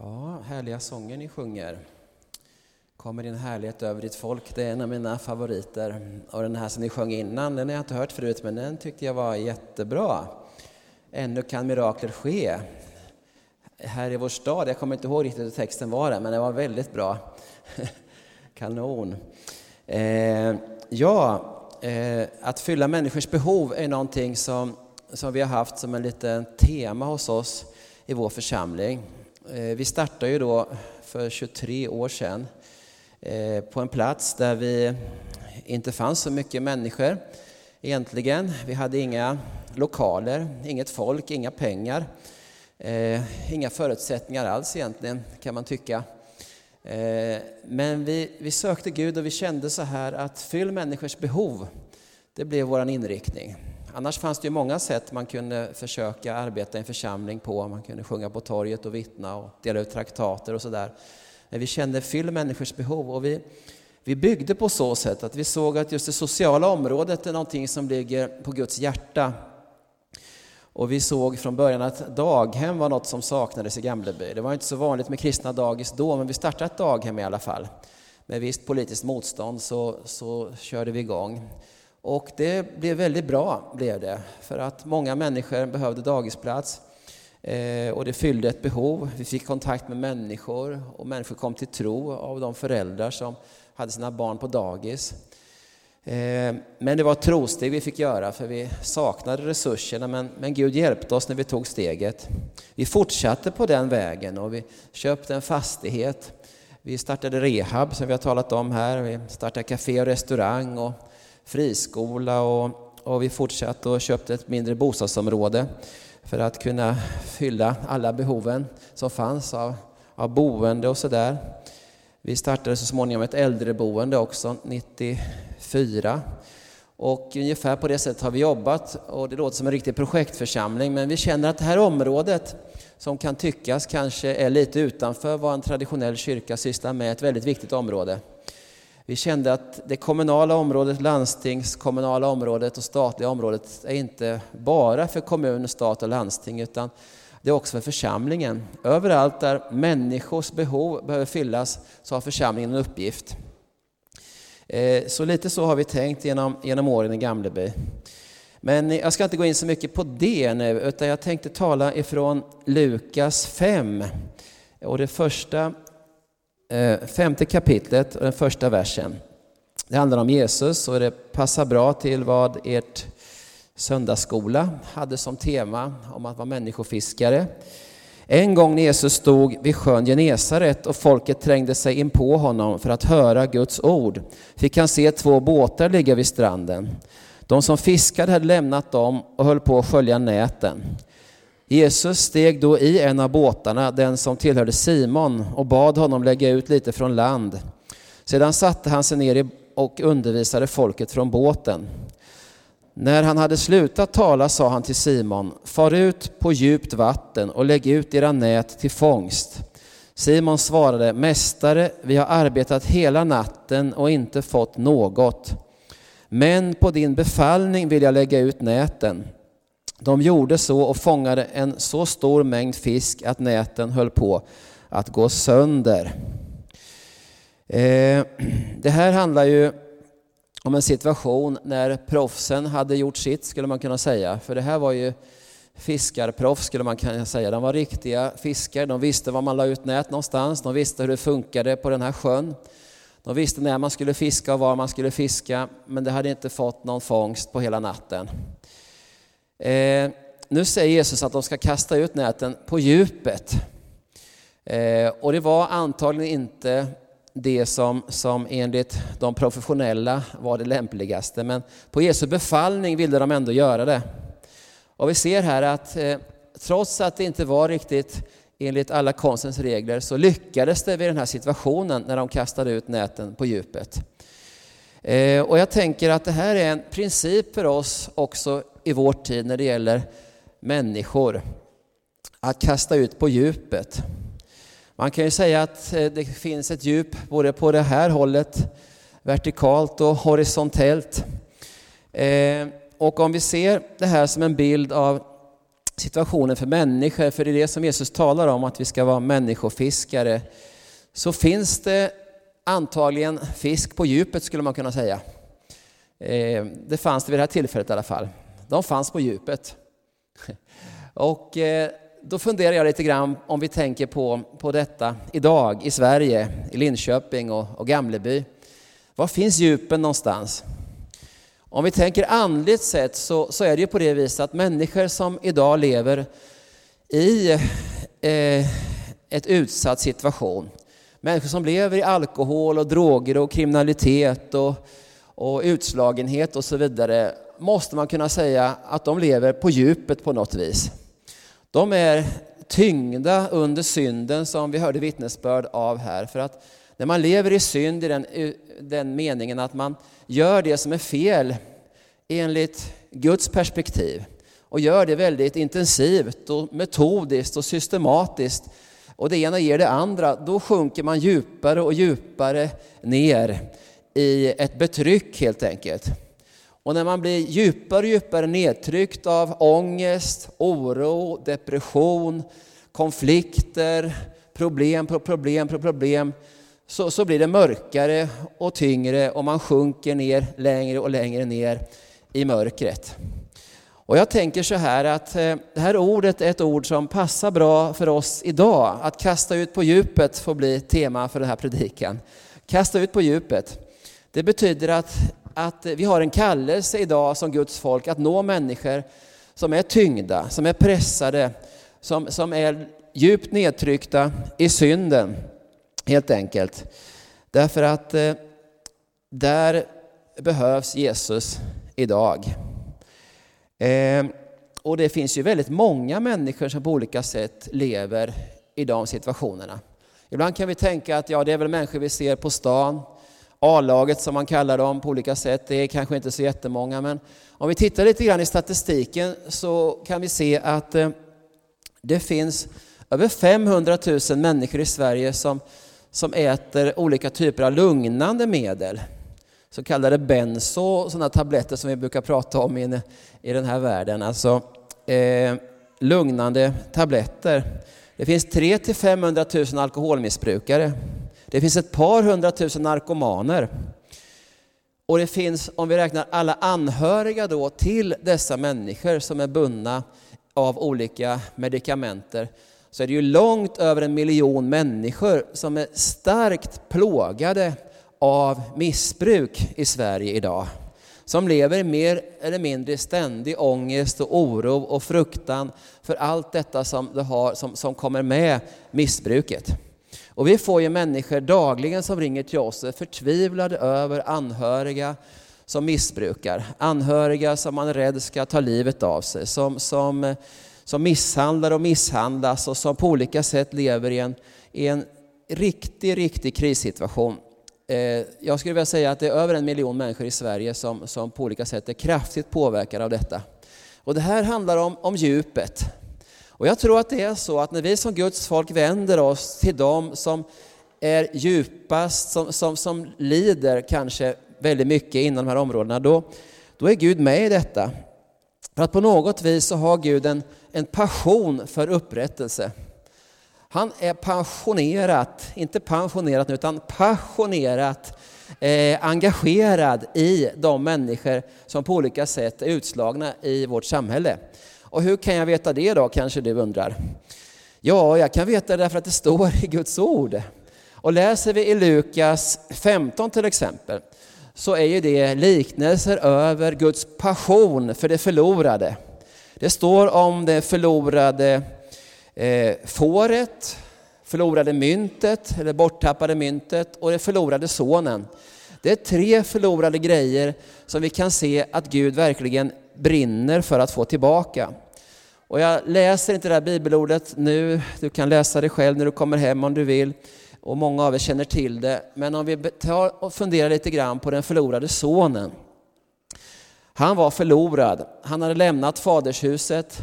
Ja, härliga sånger ni sjunger. Kommer din härlighet över ditt folk, det är en av mina favoriter. Och den här som ni sjöng innan, den har jag inte hört förut, men den tyckte jag var jättebra. Ännu kan mirakler ske. Här i vår stad, jag kommer inte ihåg riktigt hur texten var där, men den var väldigt bra. Kanon. Eh, ja, eh, att fylla människors behov är någonting som, som vi har haft som en liten tema hos oss i vår församling. Eh, vi startade ju då för 23 år sedan eh, på en plats där vi inte fanns så mycket människor egentligen. Vi hade inga lokaler, inget folk, inga pengar, eh, inga förutsättningar alls egentligen kan man tycka. Men vi, vi sökte Gud och vi kände så här att fyll människors behov, det blev vår inriktning. Annars fanns det ju många sätt man kunde försöka arbeta i en församling på. Man kunde sjunga på torget och vittna och dela ut traktater och sådär. Men vi kände fyll människors behov och vi, vi byggde på så sätt att vi såg att just det sociala området är någonting som ligger på Guds hjärta. Och vi såg från början att daghem var något som saknades i Gamleby. Det var inte så vanligt med kristna dagis då, men vi startade ett daghem i alla fall. Med visst politiskt motstånd så, så körde vi igång. Och det blev väldigt bra, blev det, för att många människor behövde dagisplats eh, och det fyllde ett behov. Vi fick kontakt med människor och människor kom till tro av de föräldrar som hade sina barn på dagis. Eh, men det var ett trosteg vi fick göra för vi saknade resurserna men, men Gud hjälpte oss när vi tog steget. Vi fortsatte på den vägen och vi köpte en fastighet. Vi startade rehab som vi har talat om här. Vi startade café och restaurang och friskola och, och vi fortsatte och köpte ett mindre bostadsområde för att kunna fylla alla behoven som fanns av, av boende och sådär. Vi startade så småningom ett äldreboende också 94 och ungefär på det sättet har vi jobbat och det låter som en riktig projektförsamling men vi känner att det här området som kan tyckas kanske är lite utanför vad en traditionell kyrka sysslar med, ett väldigt viktigt område. Vi kände att det kommunala området, landstingskommunala området och statliga området är inte bara för kommun, stat och landsting utan det är också för församlingen. Överallt där människors behov behöver fyllas så har församlingen en uppgift. Eh, så lite så har vi tänkt genom, genom åren i Gamleby. Men jag ska inte gå in så mycket på det nu utan jag tänkte tala ifrån Lukas 5. Och det första Eh, femte kapitlet och den första versen. Det handlar om Jesus och det passar bra till vad ert söndagsskola hade som tema om att vara människofiskare. En gång när Jesus stod vid sjön Genesaret och folket trängde sig in på honom för att höra Guds ord fick han se två båtar ligga vid stranden. De som fiskade hade lämnat dem och höll på att skölja näten. Jesus steg då i en av båtarna, den som tillhörde Simon, och bad honom lägga ut lite från land. Sedan satte han sig ner och undervisade folket från båten. När han hade slutat tala sa han till Simon, far ut på djupt vatten och lägg ut era nät till fångst. Simon svarade, Mästare, vi har arbetat hela natten och inte fått något. Men på din befallning vill jag lägga ut näten. De gjorde så och fångade en så stor mängd fisk att näten höll på att gå sönder. Eh, det här handlar ju om en situation när proffsen hade gjort sitt, skulle man kunna säga. För det här var ju fiskarproffs, skulle man kunna säga. De var riktiga fiskare, de visste var man la ut nät någonstans, de visste hur det funkade på den här sjön. De visste när man skulle fiska och var man skulle fiska, men det hade inte fått någon fångst på hela natten. Eh, nu säger Jesus att de ska kasta ut näten på djupet. Eh, och det var antagligen inte det som, som enligt de professionella var det lämpligaste, men på Jesu befallning ville de ändå göra det. Och vi ser här att eh, trots att det inte var riktigt enligt alla konstens regler så lyckades det vid den här situationen när de kastade ut näten på djupet. Eh, och jag tänker att det här är en princip för oss också i vår tid när det gäller människor. Att kasta ut på djupet. Man kan ju säga att eh, det finns ett djup både på det här hållet, vertikalt och horisontellt. Eh, och om vi ser det här som en bild av situationen för människor, för det är det som Jesus talar om, att vi ska vara människofiskare, så finns det antagligen fisk på djupet skulle man kunna säga. Eh, det fanns det vid det här tillfället i alla fall. De fanns på djupet. Och eh, då funderar jag lite grann om vi tänker på, på detta idag i Sverige, i Linköping och, och Gamleby. Var finns djupen någonstans? Om vi tänker andligt sett så, så är det ju på det viset att människor som idag lever i eh, ett utsatt situation, människor som lever i alkohol och droger och kriminalitet och, och utslagenhet och så vidare, måste man kunna säga att de lever på djupet på något vis. De är tyngda under synden som vi hörde vittnesbörd av här. För att när man lever i synd i den, den meningen att man gör det som är fel enligt Guds perspektiv och gör det väldigt intensivt och metodiskt och systematiskt och det ena ger det andra, då sjunker man djupare och djupare ner i ett betryck helt enkelt. Och när man blir djupare och djupare nedtryckt av ångest, oro, depression, konflikter, problem på problem på problem, så, så blir det mörkare och tyngre och man sjunker ner längre och längre ner i mörkret. Och jag tänker så här att eh, det här ordet är ett ord som passar bra för oss idag. Att kasta ut på djupet får bli tema för den här predikan. Kasta ut på djupet. Det betyder att, att vi har en kallelse idag som Guds folk att nå människor som är tyngda, som är pressade, som, som är djupt nedtryckta i synden, helt enkelt. Därför att eh, där behövs Jesus idag. Eh, och det finns ju väldigt många människor som på olika sätt lever i de situationerna. Ibland kan vi tänka att ja, det är väl människor vi ser på stan, A-laget som man kallar dem på olika sätt, det är kanske inte så jättemånga, men om vi tittar lite grann i statistiken så kan vi se att eh, det finns över 500 000 människor i Sverige som, som äter olika typer av lugnande medel så kallade benzo, sådana tabletter som vi brukar prata om i, i den här världen. Alltså eh, lugnande tabletter. Det finns 3 till 500 000 alkoholmissbrukare. Det finns ett par hundratusen narkomaner. Och det finns, om vi räknar alla anhöriga då till dessa människor som är bundna av olika medikamenter, så är det ju långt över en miljon människor som är starkt plågade av missbruk i Sverige idag. Som lever i mer eller mindre ständig ångest och oro och fruktan för allt detta som, det har, som, som kommer med missbruket. Och vi får ju människor dagligen som ringer till oss och är förtvivlade över anhöriga som missbrukar. Anhöriga som man är rädd ska ta livet av sig. Som, som, som misshandlar och misshandlas och som på olika sätt lever i en, i en riktig, riktig krissituation. Eh, jag skulle vilja säga att det är över en miljon människor i Sverige som, som på olika sätt är kraftigt påverkade av detta. Och det här handlar om, om djupet. Och jag tror att det är så att när vi som Guds folk vänder oss till dem som är djupast, som, som, som lider kanske väldigt mycket inom de här områdena, då, då är Gud med i detta. För att på något vis så har Gud en, en passion för upprättelse. Han är passionerat, inte pensionerat nu, utan passionerat eh, engagerad i de människor som på olika sätt är utslagna i vårt samhälle. Och hur kan jag veta det då, kanske du undrar? Ja, jag kan veta det därför att det står i Guds ord. Och läser vi i Lukas 15 till exempel, så är ju det liknelser över Guds passion för det förlorade. Det står om det förlorade eh, fåret, förlorade myntet, eller borttappade myntet och det förlorade sonen. Det är tre förlorade grejer som vi kan se att Gud verkligen brinner för att få tillbaka. Och jag läser inte det här bibelordet nu, du kan läsa det själv när du kommer hem om du vill. Och många av er känner till det. Men om vi tar och funderar lite grann på den förlorade sonen. Han var förlorad. Han hade lämnat fadershuset.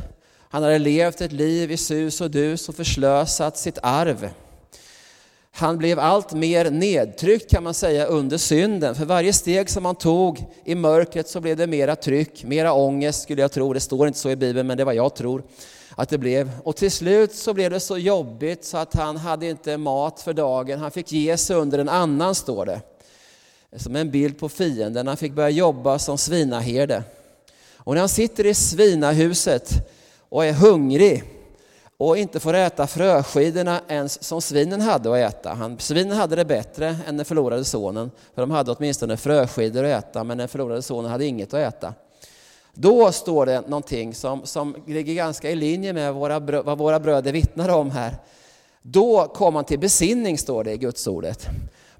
Han hade levt ett liv i sus och dus och förslösat sitt arv. Han blev allt mer nedtryckt kan man säga under synden. För varje steg som han tog i mörkret så blev det mera tryck, mera ångest skulle jag tro. Det står inte så i Bibeln men det är vad jag tror. att det blev. Och till slut så blev det så jobbigt så att han hade inte mat för dagen. Han fick ge sig under en annan, står det. Som en bild på fienden. Han fick börja jobba som svinaherde. Och när han sitter i svinahuset och är hungrig och inte får äta fröskidorna ens som svinen hade att äta. Han, svinen hade det bättre än den förlorade sonen, för de hade åtminstone fröskidor att äta, men den förlorade sonen hade inget att äta. Då står det någonting som, som ligger ganska i linje med våra, vad våra bröder vittnar om här. Då kom han till besinning, står det i Guds ordet.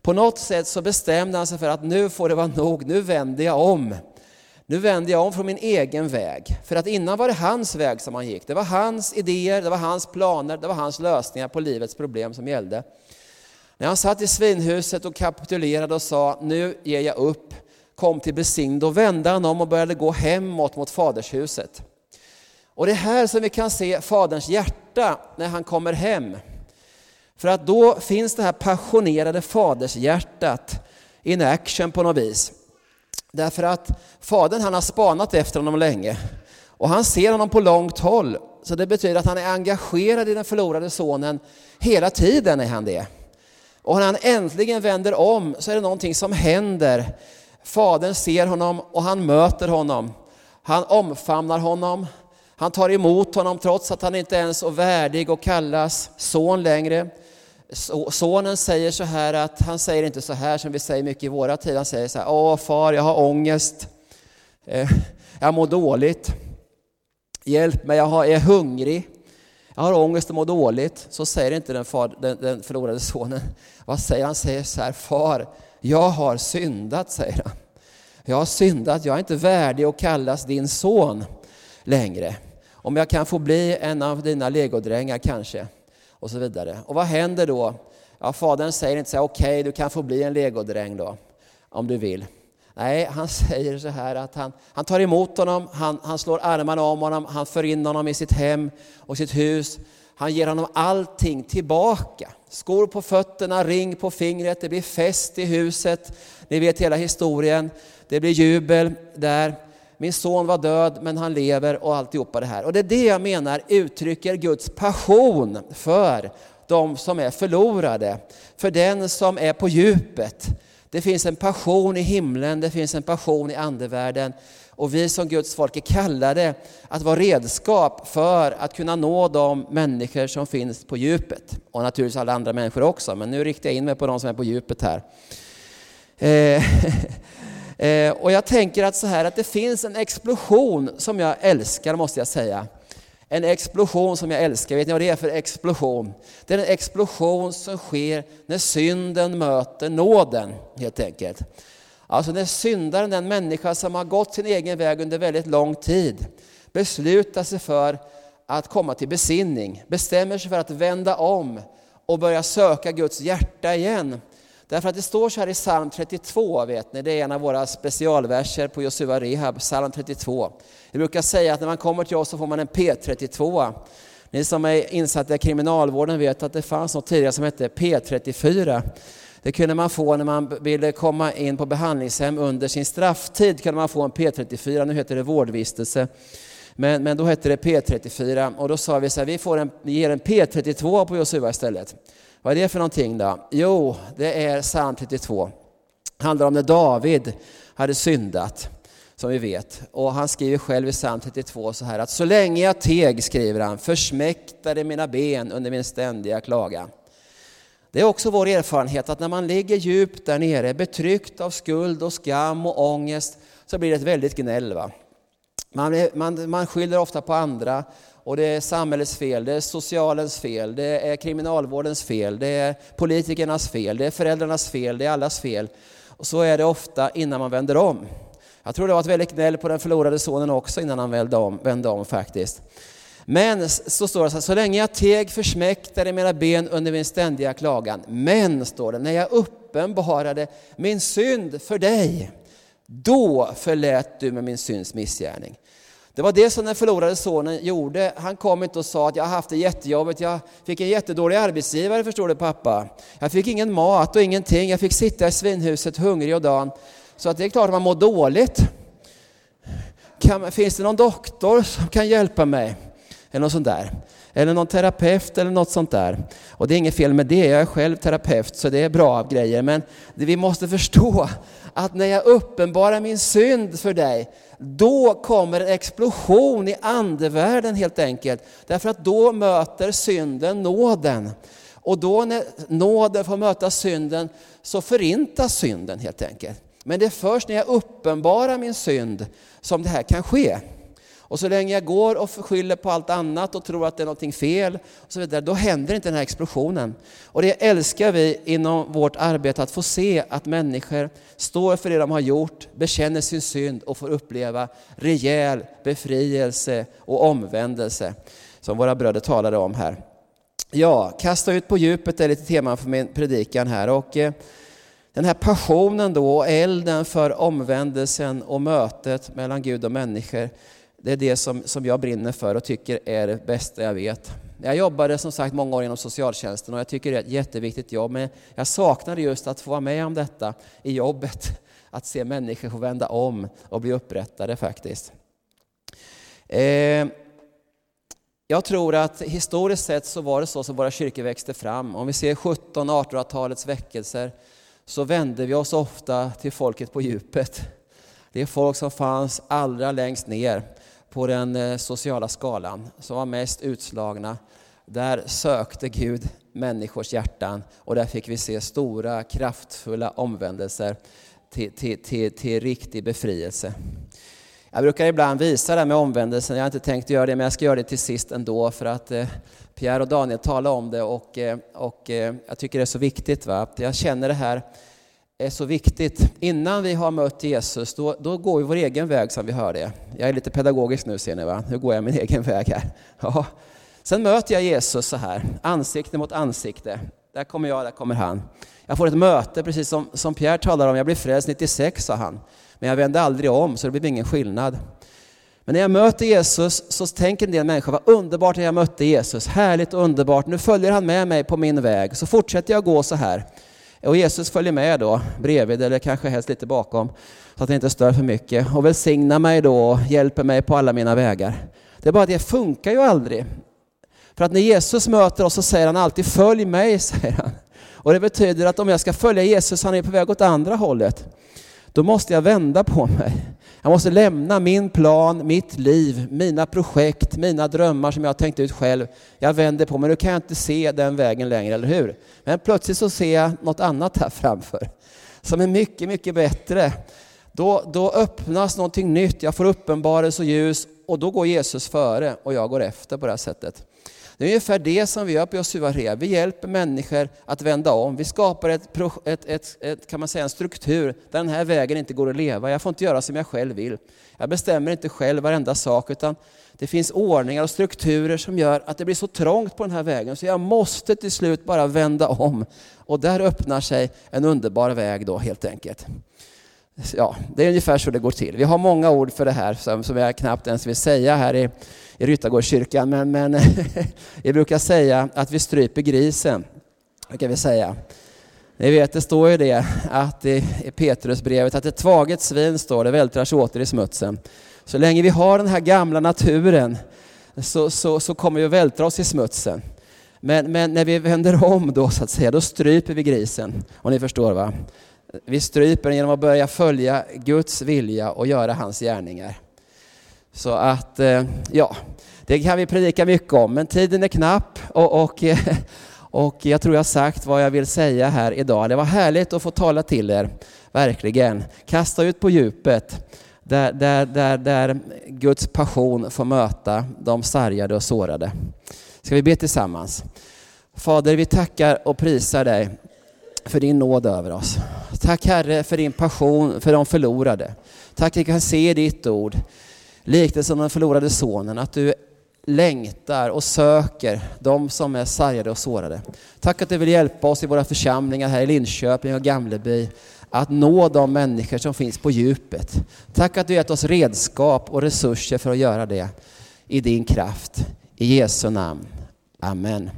På något sätt så bestämde han sig för att nu får det vara nog, nu vänder jag om. Nu vänder jag om från min egen väg. För att innan var det hans väg som han gick. Det var hans idéer, det var hans planer, det var hans lösningar på livets problem som gällde. När han satt i svinhuset och kapitulerade och sa nu ger jag upp, kom till besign, då vände han om och började gå hemåt mot fadershuset. Och det är här som vi kan se faderns hjärta när han kommer hem. För att då finns det här passionerade fadershjärtat in action på något vis. Därför att fadern han har spanat efter honom länge och han ser honom på långt håll. Så det betyder att han är engagerad i den förlorade sonen hela tiden är han det. Och när han äntligen vänder om så är det någonting som händer. Fadern ser honom och han möter honom. Han omfamnar honom. Han tar emot honom trots att han inte ens är värdig att kallas son längre. Sonen säger så här att, han säger inte så här som vi säger mycket i våra tider, han säger så här, åh far jag har ångest, eh, jag mår dåligt, hjälp mig, jag är hungrig, jag har ångest och mår dåligt. Så säger inte den, far, den, den förlorade sonen. Vad säger han? Han säger så här, far, jag har syndat, säger han. Jag har syndat, jag är inte värdig att kallas din son längre. Om jag kan få bli en av dina legodrängar kanske och så vidare. Och vad händer då? Ja, fadern säger inte så här, okej okay, du kan få bli en legodräng då, om du vill. Nej, han säger så här att han, han tar emot honom, han, han slår armarna om honom, han för in honom i sitt hem och sitt hus. Han ger honom allting tillbaka. Skor på fötterna, ring på fingret, det blir fest i huset. Ni vet hela historien. Det blir jubel där. Min son var död men han lever och alltihopa det här. Och det är det jag menar uttrycker Guds passion för de som är förlorade. För den som är på djupet. Det finns en passion i himlen, det finns en passion i andevärlden. Och vi som Guds folk är kallade att vara redskap för att kunna nå de människor som finns på djupet. Och naturligtvis alla andra människor också, men nu riktar jag in mig på de som är på djupet här. Eh, Eh, och jag tänker att så här att det finns en explosion som jag älskar måste jag säga. En explosion som jag älskar. Vet ni vad det är för explosion? Det är en explosion som sker när synden möter nåden helt enkelt. Alltså när syndaren, den människa som har gått sin egen väg under väldigt lång tid, beslutar sig för att komma till besinning, bestämmer sig för att vända om och börja söka Guds hjärta igen Därför att det står så här i psalm 32, vet ni, det är en av våra specialverser på Josua Rehab, psalm 32. Vi brukar säga att när man kommer till oss så får man en P32. Ni som är insatta i kriminalvården vet att det fanns något tidigare som hette P34. Det kunde man få när man ville komma in på behandlingshem under sin strafftid, kunde man få en P34, nu heter det vårdvistelse. Men, men då hette det P34 och då sa vi så här, vi, får en, vi ger en P32 på Josua istället. Vad är det för någonting då? Jo, det är psalm 32. Det handlar om när David hade syndat, som vi vet. Och han skriver själv i psalm 32 så här att så länge jag teg, skriver han, försmäktade mina ben under min ständiga klagan. Det är också vår erfarenhet att när man ligger djupt där nere, betryckt av skuld och skam och ångest, så blir det ett väldigt gnäll. Va? Man, man, man skyller ofta på andra och det är samhällets fel, det är socialens fel, det är kriminalvårdens fel, det är politikernas fel, det är föräldrarnas fel, det är allas fel. Och så är det ofta innan man vänder om. Jag tror det var ett väldigt gnäll på den förlorade sonen också innan han vände om, vände om faktiskt. Men så står det så här, så länge jag teg försmäktade mina ben under min ständiga klagan. Men, står det, när jag uppenbarade min synd för dig, då förlät du med min synds missgärning. Det var det som den förlorade sonen gjorde. Han kom inte och sa att jag har haft det jättejobbigt, jag fick en jättedålig arbetsgivare förstår du pappa. Jag fick ingen mat och ingenting, jag fick sitta i svinhuset hungrig och dan. Så att det är klart att man mår dåligt. Kan, finns det någon doktor som kan hjälpa mig? eller något sånt där. Eller någon terapeut eller något sånt där. Och det är inget fel med det, jag är själv terapeut så det är bra grejer. Men det vi måste förstå att när jag uppenbarar min synd för dig, då kommer en explosion i andevärlden helt enkelt. Därför att då möter synden nåden. Och då när nåden får möta synden så förintas synden helt enkelt. Men det är först när jag uppenbarar min synd som det här kan ske. Och så länge jag går och skyller på allt annat och tror att det är någonting fel, och så vidare, då händer inte den här explosionen. Och det älskar vi inom vårt arbete, att få se att människor står för det de har gjort, bekänner sin synd och får uppleva rejäl befrielse och omvändelse, som våra bröder talade om här. Ja, kasta ut på djupet är lite tema för min predikan här. Och eh, den här passionen då, och elden för omvändelsen och mötet mellan Gud och människor, det är det som, som jag brinner för och tycker är det bästa jag vet. Jag jobbade som sagt många år inom socialtjänsten och jag tycker det är ett jätteviktigt jobb, men jag saknade just att få vara med om detta i jobbet. Att se människor få vända om och bli upprättade faktiskt. Eh, jag tror att historiskt sett så var det så som våra kyrkor växte fram. Om vi ser 1700-1800-talets väckelser så vände vi oss ofta till folket på djupet. Det är folk som fanns allra längst ner på den eh, sociala skalan, som var mest utslagna. Där sökte Gud människors hjärtan och där fick vi se stora kraftfulla omvändelser till, till, till, till riktig befrielse. Jag brukar ibland visa det här med omvändelsen, jag har inte tänkt göra det men jag ska göra det till sist ändå för att eh, Pierre och Daniel talade om det och, eh, och eh, jag tycker det är så viktigt. Va? Jag känner det här är så viktigt. Innan vi har mött Jesus, då, då går vi vår egen väg som vi hörde. Jag är lite pedagogisk nu ser ni va? Nu går jag min egen väg här. Ja. Sen möter jag Jesus så här, ansikte mot ansikte. Där kommer jag, där kommer han. Jag får ett möte, precis som, som Pierre talar om. Jag blev frälst 96, sa han. Men jag vände aldrig om, så det blev ingen skillnad. Men när jag möter Jesus så tänker en del människor, vad underbart att jag mötte Jesus, härligt och underbart, nu följer han med mig på min väg, så fortsätter jag gå så här. Och Jesus följer med då, bredvid eller kanske helst lite bakom, så att det inte stör för mycket, och välsignar mig då och hjälper mig på alla mina vägar. Det är bara att det funkar ju aldrig. För att när Jesus möter oss så säger han alltid följ mig, säger han. Och det betyder att om jag ska följa Jesus, han är på väg åt andra hållet, då måste jag vända på mig. Jag måste lämna min plan, mitt liv, mina projekt, mina drömmar som jag har tänkt ut själv. Jag vänder på mig, nu kan jag inte se den vägen längre, eller hur? Men plötsligt så ser jag något annat här framför som är mycket, mycket bättre. Då, då öppnas någonting nytt, jag får uppenbarelse och ljus och då går Jesus före och jag går efter på det här sättet. Det är ungefär det som vi gör på Josua Vi hjälper människor att vända om. Vi skapar ett, ett, ett, ett, kan man säga, en struktur där den här vägen inte går att leva. Jag får inte göra som jag själv vill. Jag bestämmer inte själv varenda sak utan det finns ordningar och strukturer som gör att det blir så trångt på den här vägen så jag måste till slut bara vända om. Och där öppnar sig en underbar väg då helt enkelt. Ja, det är ungefär så det går till. Vi har många ord för det här som, som jag knappt ens vill säga här i, i Ryttargårdskyrkan, men, men vi brukar säga att vi stryper grisen. kan vi säga. Ni vet, det står ju det att i Petrusbrevet att ett tvaget svin står det vältrar sig åter i smutsen. Så länge vi har den här gamla naturen så, så, så kommer vi att vältra oss i smutsen. Men, men, när vi vänder om då så att säga, då stryper vi grisen. Och ni förstår va? Vi stryper den genom att börja följa Guds vilja och göra hans gärningar. Så att, eh, ja, det kan vi predika mycket om, men tiden är knapp och, och, och jag tror jag sagt vad jag vill säga här idag. Det var härligt att få tala till er, verkligen. Kasta ut på djupet, där, där, där, där Guds passion får möta de sargade och sårade. Ska vi be tillsammans? Fader, vi tackar och prisar dig för din nåd över oss. Tack Herre för din passion för de förlorade. Tack att vi kan se ditt ord, likt som den förlorade sonen, att du längtar och söker de som är sargade och sårade. Tack att du vill hjälpa oss i våra församlingar här i Linköping och Gamleby att nå de människor som finns på djupet. Tack att du gett oss redskap och resurser för att göra det i din kraft. I Jesu namn. Amen.